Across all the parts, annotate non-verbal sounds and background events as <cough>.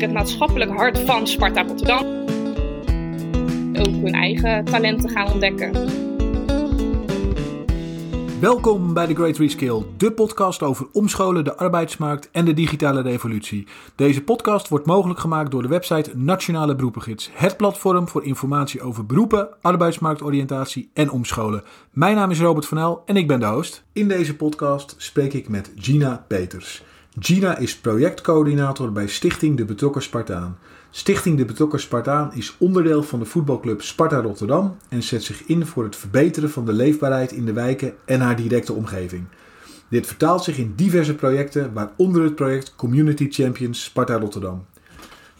eigenlijk het maatschappelijk hart van Sparta Rotterdam. Ook hun eigen talenten gaan ontdekken. Welkom bij The Great Reskill, de podcast over omscholen, de arbeidsmarkt en de digitale revolutie. Deze podcast wordt mogelijk gemaakt door de website Nationale Beroepengids, het platform voor informatie over beroepen, arbeidsmarktoriëntatie en omscholen. Mijn naam is Robert van El en ik ben de host. In deze podcast spreek ik met Gina Peters. Gina is projectcoördinator bij Stichting De Betrokken Spartaan. Stichting De Betrokken Spartaan is onderdeel van de voetbalclub Sparta Rotterdam en zet zich in voor het verbeteren van de leefbaarheid in de wijken en haar directe omgeving. Dit vertaalt zich in diverse projecten, waaronder het project Community Champions Sparta Rotterdam.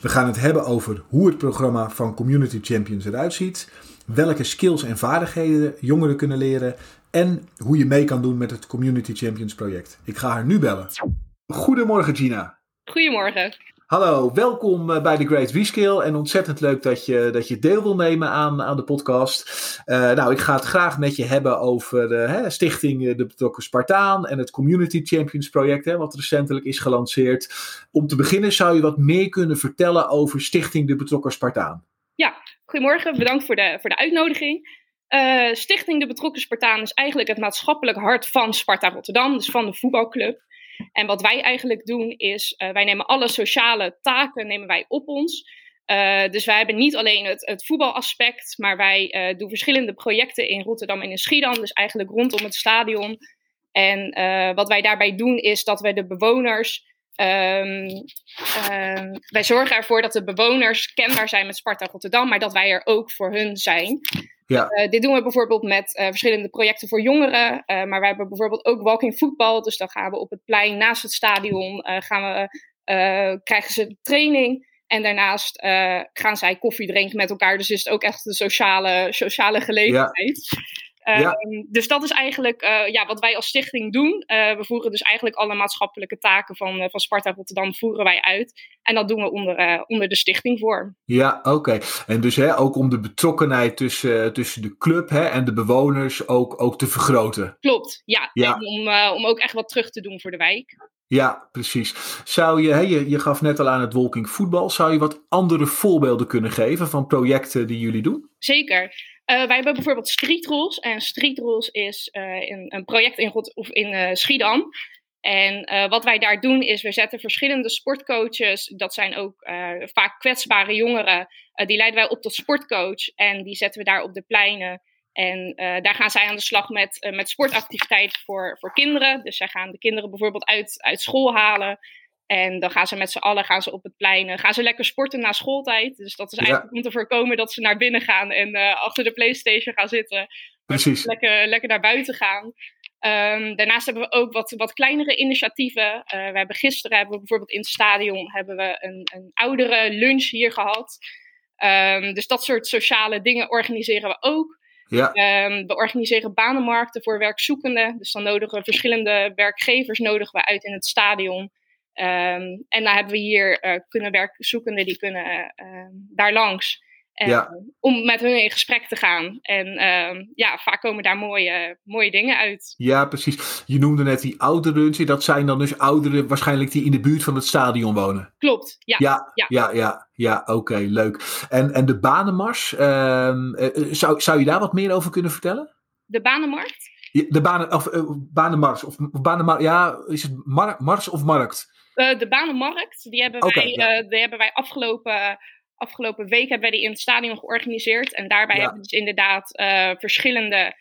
We gaan het hebben over hoe het programma van Community Champions eruit ziet, welke skills en vaardigheden jongeren kunnen leren en hoe je mee kan doen met het Community Champions project. Ik ga haar nu bellen. Goedemorgen Gina. Goedemorgen. Hallo, welkom eh, bij The Great Rescale en ontzettend leuk dat je, dat je deel wil nemen aan, aan de podcast. Uh, nou, ik ga het graag met je hebben over uh, hè, Stichting De Betrokken Spartaan en het Community Champions project, hè, wat recentelijk is gelanceerd. Om te beginnen zou je wat meer kunnen vertellen over Stichting De Betrokken Spartaan. Ja, goedemorgen, bedankt voor de, voor de uitnodiging. Stichting De Betrokken Spartaan is eigenlijk het maatschappelijk hart van Sparta Rotterdam, dus van de voetbalclub. En wat wij eigenlijk doen is, uh, wij nemen alle sociale taken nemen wij op ons. Uh, dus wij hebben niet alleen het, het voetbalaspect, maar wij uh, doen verschillende projecten in Rotterdam en in Schiedam. Dus eigenlijk rondom het stadion. En wat wij daarbij doen is dat wij de bewoners Um, um, wij zorgen ervoor dat de bewoners kenbaar zijn met Sparta Rotterdam, maar dat wij er ook voor hun zijn. Ja. Uh, dit doen we bijvoorbeeld met uh, verschillende projecten voor jongeren. Uh, maar we hebben bijvoorbeeld ook walking voetbal. Dus dan gaan we op het plein naast het stadion gaan we, krijgen ze training. En daarnaast gaan zij koffie drinken met elkaar. Dus is het ook echt een sociale, sociale gelegenheid. Ja. Ja. Um, dus dat is eigenlijk uh, ja, wat wij als stichting doen. Uh, we voeren dus eigenlijk alle maatschappelijke taken van, uh, van Sparta Rotterdam voeren wij uit. En dat doen we onder, onder de stichting voor. Ja, oké. Okay. En dus hè, ook om de betrokkenheid tussen, tussen de club hè, en de bewoners ook, ook te vergroten. Klopt, ja. ja. om, om ook echt wat terug te doen voor de wijk. Ja, precies. Zou je, hè, je, je gaf net al aan het walking voetbal, zou je wat andere voorbeelden kunnen geven van projecten die jullie doen? Zeker. Uh, wij hebben bijvoorbeeld Street Rules. En Street Rules is een, een, project in, of in uh, Schiedam. En wat wij daar doen is, we zetten verschillende sportcoaches, dat zijn ook vaak kwetsbare jongeren, die leiden wij op tot sportcoach. En die zetten we daar op de pleinen. En daar gaan zij aan de slag met, met sportactiviteiten voor, voor kinderen. Dus zij gaan de kinderen bijvoorbeeld uit, uit school halen. En dan gaan ze met z'n allen gaan ze op het plein, gaan ze lekker sporten na schooltijd. Dus dat is eigenlijk om te voorkomen dat ze naar binnen gaan en uh, achter de Playstation gaan zitten. Precies. Lekker, lekker naar buiten gaan. Um, daarnaast hebben we ook wat, wat kleinere initiatieven. Uh, we hebben gisteren hebben we bijvoorbeeld in het stadion hebben we een, een oudere lunch hier gehad. Um, dus dat soort sociale dingen organiseren we ook. Ja. Um, we organiseren banenmarkten voor werkzoekenden. Dus dan nodigen we verschillende werkgevers nodigen we uit in het stadion. Um, en dan hebben we hier uh, kunnen werkzoekenden die kunnen uh, daar langs. En, ja. Om met hun in gesprek te gaan. En uh, ja, vaak komen daar mooie, mooie dingen uit. Ja, precies. Je noemde net die ouderen. Dat zijn dan dus ouderen waarschijnlijk die in de buurt van het stadion wonen. Klopt, ja. Ja, ja, ja. ja, ja oké, leuk. En, en de banenmars, ehm, eh, zou, zou je daar wat meer over kunnen vertellen? De banenmarkt? De banen, of, uh, banenmars, of, of banenmar, ja, is het mar, mars of markt? Uh, de banenmarkt, die hebben, okay, wij, ja. uh, die hebben wij afgelopen, afgelopen week hebben wij die in het stadion georganiseerd. En daarbij ja. hebben we dus inderdaad uh, verschillende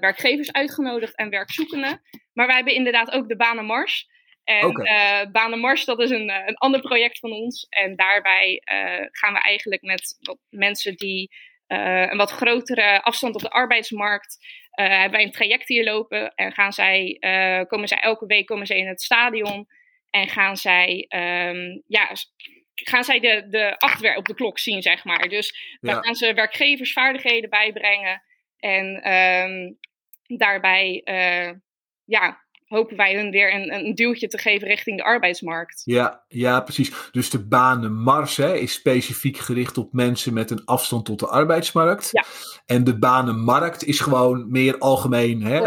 werkgevers uitgenodigd en werkzoekenden. Maar wij hebben inderdaad ook de Banenmars. En okay. Banenmars, dat is een, een ander project van ons. En daarbij gaan we eigenlijk met mensen die een wat grotere afstand op de arbeidsmarkt hebben wij een traject hier lopen en gaan zij, komen zij elke week komen zij in het stadion en gaan zij, um, ja, gaan zij de, de op de klok zien, zeg maar. Dus daar ja. gaan ze werkgeversvaardigheden bijbrengen en um, daarbij, uh, ja, hopen wij hun weer een, een duwtje te geven richting de arbeidsmarkt. Ja, ja precies. Dus de banenmars hè, is specifiek gericht op mensen met een afstand tot de arbeidsmarkt. Ja. En de banenmarkt is gewoon meer algemeen. Hè,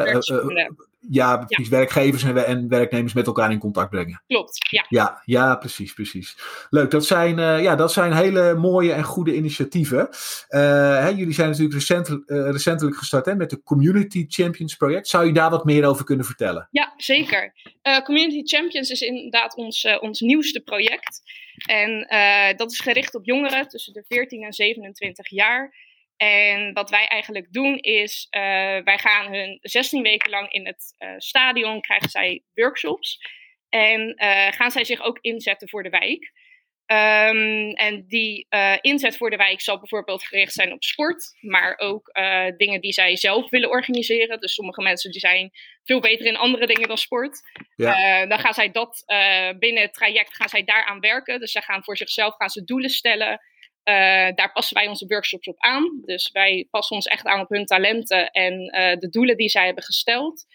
ja, precies. Werkgevers en, en, werknemers met elkaar in contact brengen. Klopt, ja. Ja, ja precies, precies. Leuk, dat zijn, uh, ja, dat zijn hele mooie en goede initiatieven. Hè, jullie zijn natuurlijk recent, recentelijk gestart hè, met de Community Champions project. Zou je daar wat meer over kunnen vertellen? Ja, zeker. Community Champions is inderdaad ons, ons nieuwste project. En dat is gericht op jongeren tussen de 14 en 27 jaar en wat wij eigenlijk doen is, uh, wij gaan hun 16 weken lang in het uh, stadion, krijgen zij workshops. En uh, gaan zij zich ook inzetten voor de wijk. Um, en die inzet voor de wijk zal bijvoorbeeld gericht zijn op sport, maar ook dingen die zij zelf willen organiseren. Dus sommige mensen die zijn veel beter in andere dingen dan sport. Ja. dan gaan zij dat binnen het traject gaan zij daaraan werken. Dus zij gaan voor zichzelf gaan ze doelen stellen. Uh, daar passen wij onze workshops op aan. Dus wij passen ons echt aan op hun talenten en uh, de doelen die zij hebben gesteld.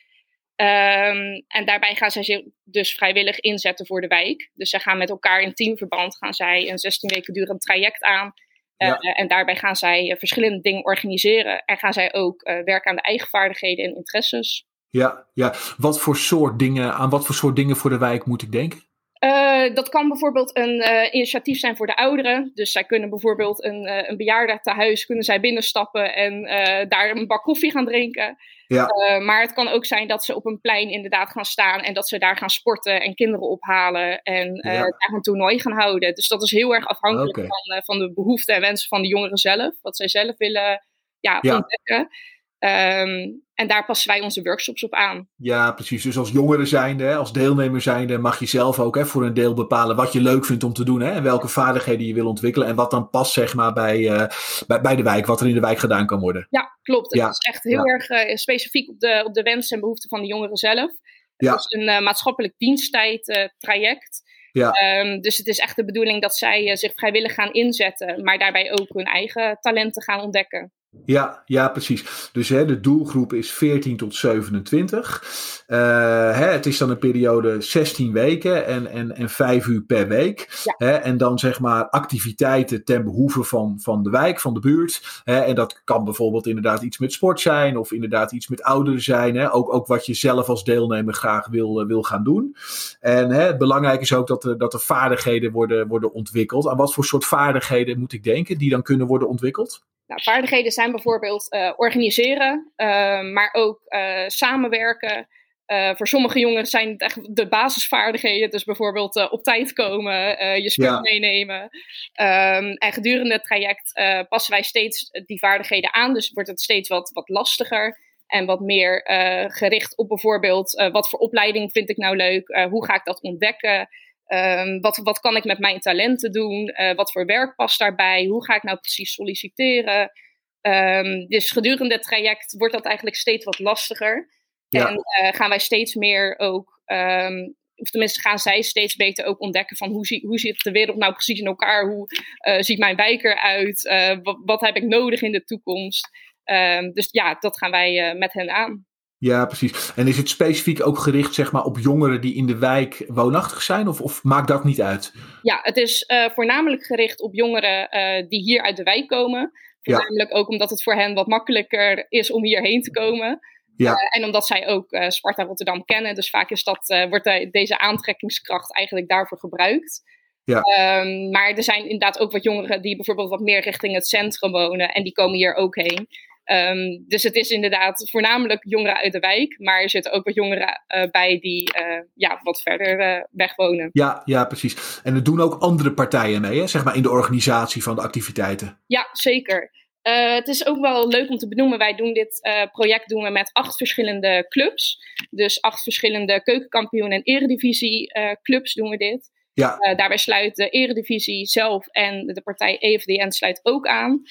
Um, en daarbij gaan zij zich dus vrijwillig inzetten voor de wijk. Dus zij gaan met elkaar in teamverband gaan zij een 16 weken durend traject aan. Uh, ja. En daarbij gaan zij verschillende dingen organiseren. En gaan zij ook werken aan de eigen vaardigheden en interesses. Ja, ja, wat voor soort dingen, aan wat voor soort dingen voor de wijk moet ik denken? Uh, dat kan bijvoorbeeld een uh, initiatief zijn voor de ouderen. Dus zij kunnen bijvoorbeeld een, uh, een bejaarde huis kunnen zij binnenstappen en daar een bak koffie gaan drinken. Ja. maar het kan ook zijn dat ze op een plein inderdaad gaan staan en dat ze daar gaan sporten en kinderen ophalen en ja. daar een toernooi gaan houden. Dus dat is heel erg afhankelijk okay. van, van de behoeften en wensen van de jongeren zelf. Wat zij zelf willen ja, ja. ontdekken. Um, en daar passen wij onze workshops op aan. Ja, precies. Dus als jongere zijnde, als deelnemer zijnde, mag je zelf ook hè, voor een deel bepalen wat je leuk vindt om te doen. Hè, en welke vaardigheden je wil ontwikkelen. En wat dan past zeg maar, bij, uh, bij, bij, de wijk, wat er in de wijk gedaan kan worden. Ja, klopt. Ja. Het is echt heel ja. erg uh, specifiek op de, op de wensen en behoeften van de jongeren zelf. Het ja. is een uh, maatschappelijk diensttijd traject. Ja. Um, dus het is echt de bedoeling dat zij zich vrijwillig gaan inzetten, maar daarbij ook hun eigen talenten gaan ontdekken. Ja, ja, precies. Dus hè, de doelgroep is 14 tot 27. Uh, hè, het is dan een periode 16 weken en, en, en 5 uur per week. Ja. Hè, en dan zeg maar activiteiten ten behoeve van, van de wijk, van de buurt. Hè, en dat kan bijvoorbeeld inderdaad iets met sport zijn of inderdaad iets met ouderen zijn. Hè, ook, ook wat je zelf als deelnemer graag wil, wil gaan doen. En hè, het belangrijk is ook dat er, dat er vaardigheden worden, worden ontwikkeld. Aan wat voor soort vaardigheden moet ik denken die dan kunnen worden ontwikkeld? Nou, vaardigheden zijn bijvoorbeeld uh, organiseren, uh, maar ook uh, samenwerken. voor sommige jongeren zijn het echt de basisvaardigheden. Dus bijvoorbeeld op tijd komen, je spul ja. meenemen. Um, en gedurende het traject passen wij steeds die vaardigheden aan. Dus wordt het steeds wat, wat lastiger. En wat meer gericht op bijvoorbeeld wat voor opleiding vind ik nou leuk? hoe ga ik dat ontdekken? Um, wat, wat kan ik met mijn talenten doen? Uh, wat voor werk past daarbij? Hoe ga ik nou precies solliciteren? Um, dus gedurende het traject wordt dat eigenlijk steeds wat lastiger. Ja. En uh, gaan wij steeds meer ook, um, of tenminste gaan zij steeds beter ook ontdekken van hoe, zie, hoe zit de wereld nou precies in elkaar? Hoe uh, ziet mijn wijk eruit? Wat, wat, heb ik nodig in de toekomst? dus ja, dat gaan wij met hen aan. Ja, precies. En is het specifiek ook gericht zeg maar, op jongeren die in de wijk woonachtig zijn? Of, of maakt dat niet uit? Ja, het is uh, voornamelijk gericht op jongeren uh, die hier uit de wijk komen. Voornamelijk ja. ook omdat het voor hen wat makkelijker is om hierheen te komen. Ja. Uh, en omdat zij ook Sparta Rotterdam kennen. Dus vaak is dat, wordt de, deze aantrekkingskracht eigenlijk daarvoor gebruikt. Ja. Um, maar er zijn inderdaad ook wat jongeren die bijvoorbeeld wat meer richting het centrum wonen. En die komen hier ook heen. Um, dus het is inderdaad voornamelijk jongeren uit de wijk, maar er zitten ook wat jongeren uh, bij die uh, ja, wat verder uh, weg wonen. Ja, ja, precies. En er doen ook andere partijen mee, hè? zeg maar in de organisatie van de activiteiten. Ja, zeker. het is ook wel leuk om te benoemen. Wij doen dit project doen we met acht verschillende clubs. Dus acht verschillende keukenkampioen- en eredivisie clubs doen we dit. Ja. daarbij sluit de eredivisie zelf en de partij EFDN sluit ook aan.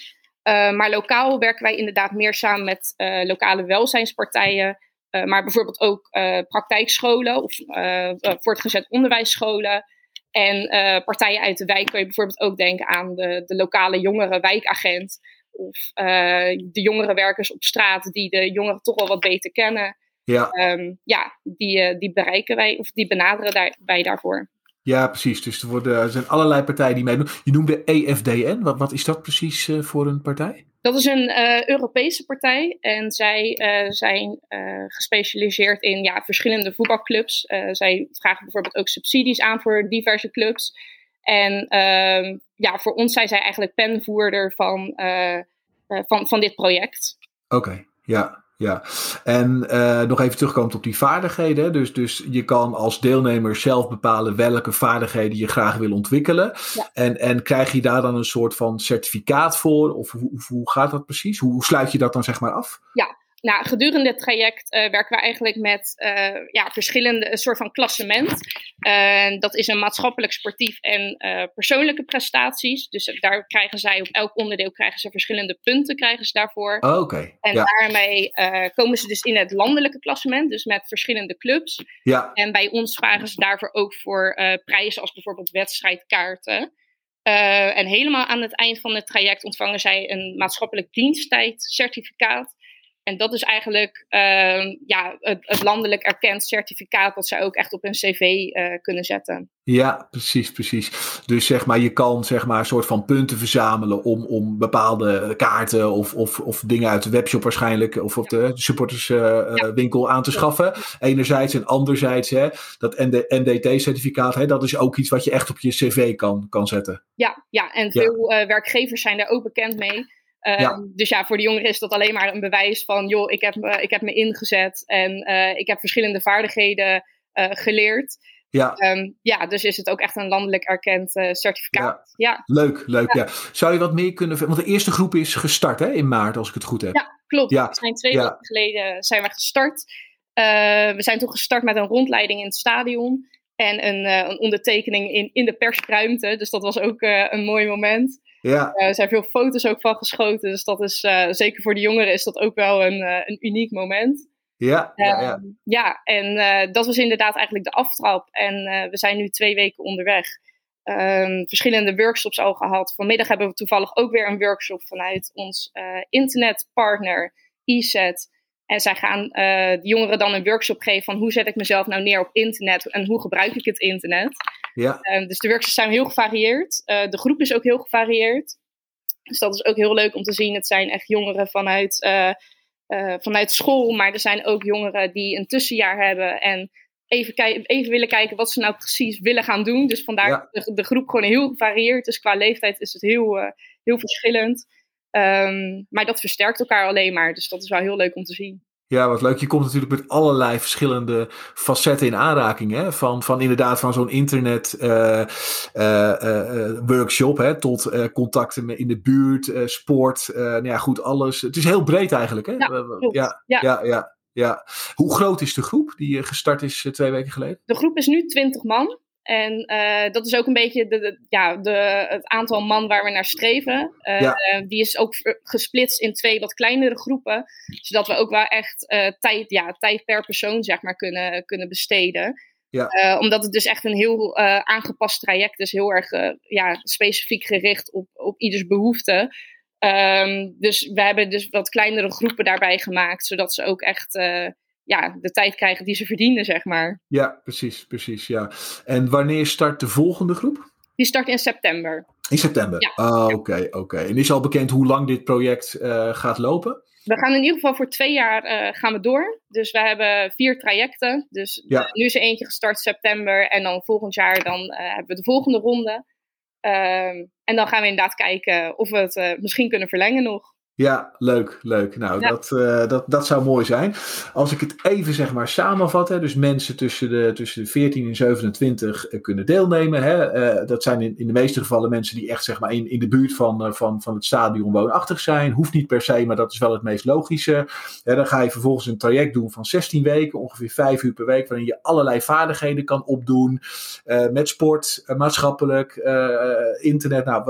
Uh, maar lokaal werken wij inderdaad meer samen met uh, lokale welzijnspartijen. Uh, maar bijvoorbeeld ook praktijkscholen of voortgezet onderwijsscholen. En partijen uit de wijk kun je bijvoorbeeld ook denken aan de, de lokale jongere wijkagent. Of de jongere werkers op straat die de jongeren toch wel wat beter kennen. Ja, um, ja die, die bereiken wij of die benaderen daar, wij daarvoor. Ja, precies. Dus er, worden, er zijn allerlei partijen die meedoen. Je noemde EFDN. Wat, wat is dat precies uh, voor een partij? Dat is een uh, Europese partij en zij uh, zijn gespecialiseerd in ja, verschillende voetbalclubs. zij vragen bijvoorbeeld ook subsidies aan voor diverse clubs. En ehm, ja, voor ons zijn zij eigenlijk penvoerder van, van, van dit project. Oké, ja. Ja, en uh, nog even terugkomend op die vaardigheden. Dus, dus je kan als deelnemer zelf bepalen welke vaardigheden je graag wil ontwikkelen. Ja. En, en krijg je daar dan een soort van certificaat voor? Of hoe, hoe gaat dat precies? Hoe sluit je dat dan zeg maar af? Ja, nou, gedurende het traject uh, werken we eigenlijk met uh, ja, verschillende, een soort van klassement. Uh, dat is een maatschappelijk, sportief en persoonlijke prestaties. Dus daar krijgen zij op elk onderdeel krijgen ze verschillende punten krijgen ze daarvoor. Oh, Oké. En ja. daarmee komen ze dus in het landelijke klassement, dus met verschillende clubs. Ja. En bij ons vragen ze daarvoor ook voor prijzen als bijvoorbeeld wedstrijdkaarten. en helemaal aan het eind van het traject ontvangen zij een maatschappelijk diensttijdcertificaat. En dat is eigenlijk uh, ja, het, het, landelijk erkend certificaat dat zij ook echt op hun cv uh, kunnen zetten. Ja, precies, precies. Dus zeg maar, je kan zeg maar een soort van punten verzamelen om, om bepaalde kaarten of, of, of dingen uit de webshop waarschijnlijk, of op de supporterswinkel uh, ja. aan te schaffen. Enerzijds en anderzijds, hè, dat NDT-certificaat, dat is ook iets wat je echt op je cv kan, kan zetten. Ja, ja en veel ja. werkgevers zijn daar ook bekend mee. Ja. Dus ja, voor de jongeren is dat alleen maar een bewijs van, joh, ik heb, uh, ik heb me ingezet en uh, ik heb verschillende vaardigheden geleerd. Ja. Um, ja, dus is het ook echt een landelijk erkend certificaat. Ja. ja. Leuk, leuk. Ja. Zou je wat meer kunnen. Want de eerste groep is gestart hè, in maart, als ik het goed heb. Ja, klopt. Ja. We zijn twee weken geleden zijn we gestart. we zijn toen gestart met een rondleiding in het stadion en een, een ondertekening in, in de persruimte. Dus dat was ook een mooi moment. Ja. Uh, er zijn veel foto's ook van geschoten. Dus dat is uh, zeker voor de jongeren is dat ook wel een, uh, een uniek moment. Ja, ja, ja. ja en dat was inderdaad eigenlijk de aftrap. En we zijn nu twee weken onderweg. Um, verschillende workshops al gehad. Vanmiddag hebben we toevallig ook weer een workshop vanuit ons internetpartner ESET. En zij gaan de jongeren dan een workshop geven van hoe zet ik mezelf nou neer op internet en hoe gebruik ik het internet. Ja. Uh, dus de workshops zijn heel gevarieerd. Uh, de groep is ook heel gevarieerd. Dus dat is ook heel leuk om te zien. Het zijn echt jongeren vanuit, uh, vanuit school, maar er zijn ook jongeren die een tussenjaar hebben en even, even willen kijken wat ze nou precies willen gaan doen. Dus vandaar ja. de, de, groep gewoon heel gevarieerd. Dus qua leeftijd is het heel, heel verschillend. Um, maar dat versterkt elkaar alleen maar. Dus dat is wel heel leuk om te zien. Ja, wat leuk. Je komt natuurlijk met allerlei verschillende facetten in aanraking. Hè? Van, van inderdaad van zo'n internet uh, uh, uh, workshop hè? tot contacten in de buurt, sport. nou ja, goed, alles. Het is heel breed eigenlijk. Hè? Ja, ja, ja, ja, ja, ja. Hoe groot is de groep die gestart is twee weken geleden? De groep is nu 20 man. En uh, dat is ook een beetje de, de, ja, de, het aantal man waar we naar streven. Uh, ja. Die is ook gesplitst in twee wat kleinere groepen. Zodat we ook wel echt uh, tijd, ja, tijd per persoon zeg maar, kunnen, kunnen besteden. Ja. omdat het dus echt een heel aangepast traject is. Heel erg ja, specifiek gericht op, op ieders behoefte. Um, dus we hebben dus wat kleinere groepen daarbij gemaakt. Zodat ze ook echt ja, de tijd krijgen die ze verdienen, zeg maar. Ja, precies, precies, ja. En wanneer start de volgende groep? Die start in september. In september? Ja. Oké, oké. Okay. En is al bekend hoe lang dit project uh, gaat lopen? We gaan in ieder geval voor twee jaar uh, gaan we door. Dus we hebben vier trajecten. Dus ja. nu is er eentje gestart september. En dan volgend jaar dan, uh, hebben we de volgende ronde. Ehm, en dan gaan we inderdaad kijken of we het misschien kunnen verlengen nog. Ja, leuk, leuk. Nou, ja. dat, uh, dat, dat zou mooi zijn. Als ik het even zeg maar samenvat, hè, dus mensen tussen de, tussen de 14 en 27 uh, kunnen deelnemen. Hè, uh, dat zijn in, in de meeste gevallen mensen die echt zeg maar in, in de buurt van, van, van het stadion woonachtig zijn. Hoeft niet per se, maar dat is wel het meest logische. Ja, dan ga je vervolgens een traject doen van 16 weken, ongeveer 5 uur per week, waarin je allerlei vaardigheden kan opdoen. met sport, maatschappelijk, internet, nou,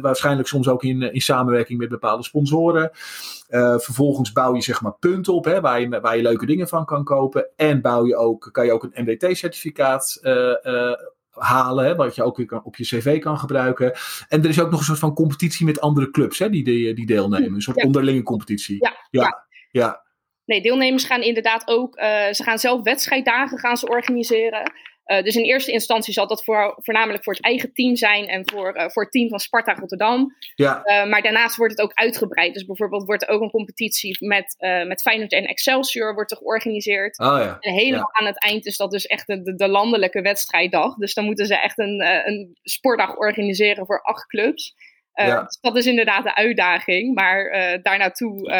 waarschijnlijk soms ook in, in samenwerking met bepaalde sponsoren. Uh, vervolgens bouw je zeg maar punten op hè, waar, je, waar je leuke dingen van kan kopen. En bouw je ook, kan je ook een MDT-certificaat uh, uh, halen, hè, wat je ook weer kan, op je cv kan gebruiken. En er is ook nog een soort van competitie met andere clubs hè, die, die, die deelnemen. Een soort ja. onderlinge competitie. Ja, ja. Nee, deelnemers gaan inderdaad ook, ze gaan zelf wedstrijddagen gaan ze organiseren. Uh, dus in eerste instantie zal dat voor, voornamelijk voor het eigen team zijn en voor, uh, voor het team van Sparta Rotterdam. Ja. Uh, maar daarnaast wordt het ook uitgebreid. Dus bijvoorbeeld wordt er ook een competitie met, met Feyenoord en Excelsior wordt er georganiseerd. Oh, ja. En helemaal ja. aan het eind is dat dus echt de, de, landelijke wedstrijddag. Dus dan moeten ze echt een, een sportdag organiseren voor acht clubs. Ja. Dus dat is inderdaad de uitdaging. Maar daarnaartoe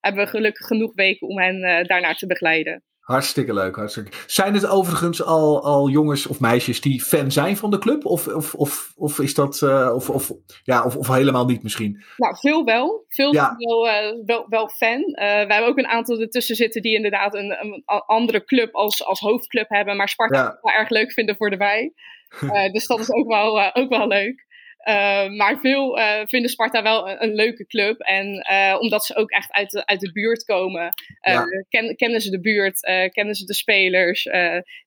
hebben we gelukkig genoeg weken om hen daarnaar te begeleiden. Hartstikke leuk, hartstikke. Zijn het overigens al, al jongens of meisjes die fan zijn van de club? Of, of, of, of is dat, uh, of, of, ja, of, of helemaal niet misschien? Nou, veel wel. Veel ja. wel, uh, wel, wel fan. Uh, wij hebben ook een aantal ertussen zitten die inderdaad een, een andere club als, als hoofdclub hebben, maar Sparta ja. wel erg leuk vinden voor de wij. dus dat is ook wel, ook wel leuk. Uh, maar veel uh, vinden Sparta wel een, een leuke club. En uh, omdat ze ook echt uit de, uit de buurt komen, ja. ken, kennen ze de buurt, kennen ze de spelers.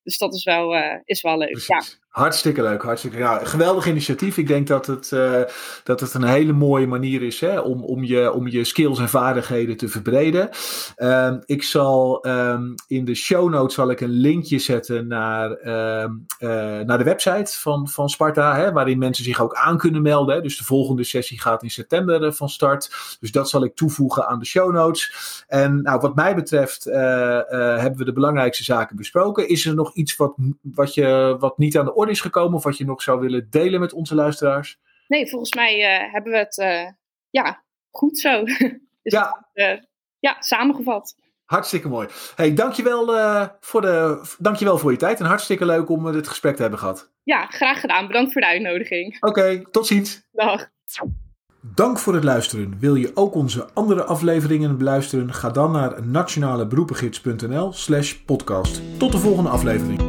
dus dat is wel, is wel leuk. Ja. Hartstikke leuk, hartstikke Geweldig initiatief. Ik denk dat het, uh, dat het een hele mooie manier is hè, om, om, je, om je skills en vaardigheden te verbreden. Um, ik zal um, in de show notes zal ik een linkje zetten naar, um, uh, naar de website van, van Sparta, hè, waarin mensen zich ook aan kunnen melden. Hè. Dus de volgende sessie gaat in september uh, van start. Dus dat zal ik toevoegen aan de show notes. En nou, wat mij betreft hebben we de belangrijkste zaken besproken. Is er nog iets wat, wat, je, wat niet aan de orde is gekomen of wat je nog zou willen delen met onze luisteraars? Nee, volgens mij uh, hebben we het uh, ja, goed zo. <laughs> dus ja. Uh, ja, samengevat. Hartstikke mooi. Hey, dankjewel, uh, voor de, dankjewel voor je tijd en hartstikke leuk om dit gesprek te hebben gehad. Ja, graag gedaan. Bedankt voor de uitnodiging. Oké, okay, tot ziens. Dag. Dank voor het luisteren. Wil je ook onze andere afleveringen beluisteren? Ga dan naar nationaleberoepengids.nl slash podcast. Tot de volgende aflevering.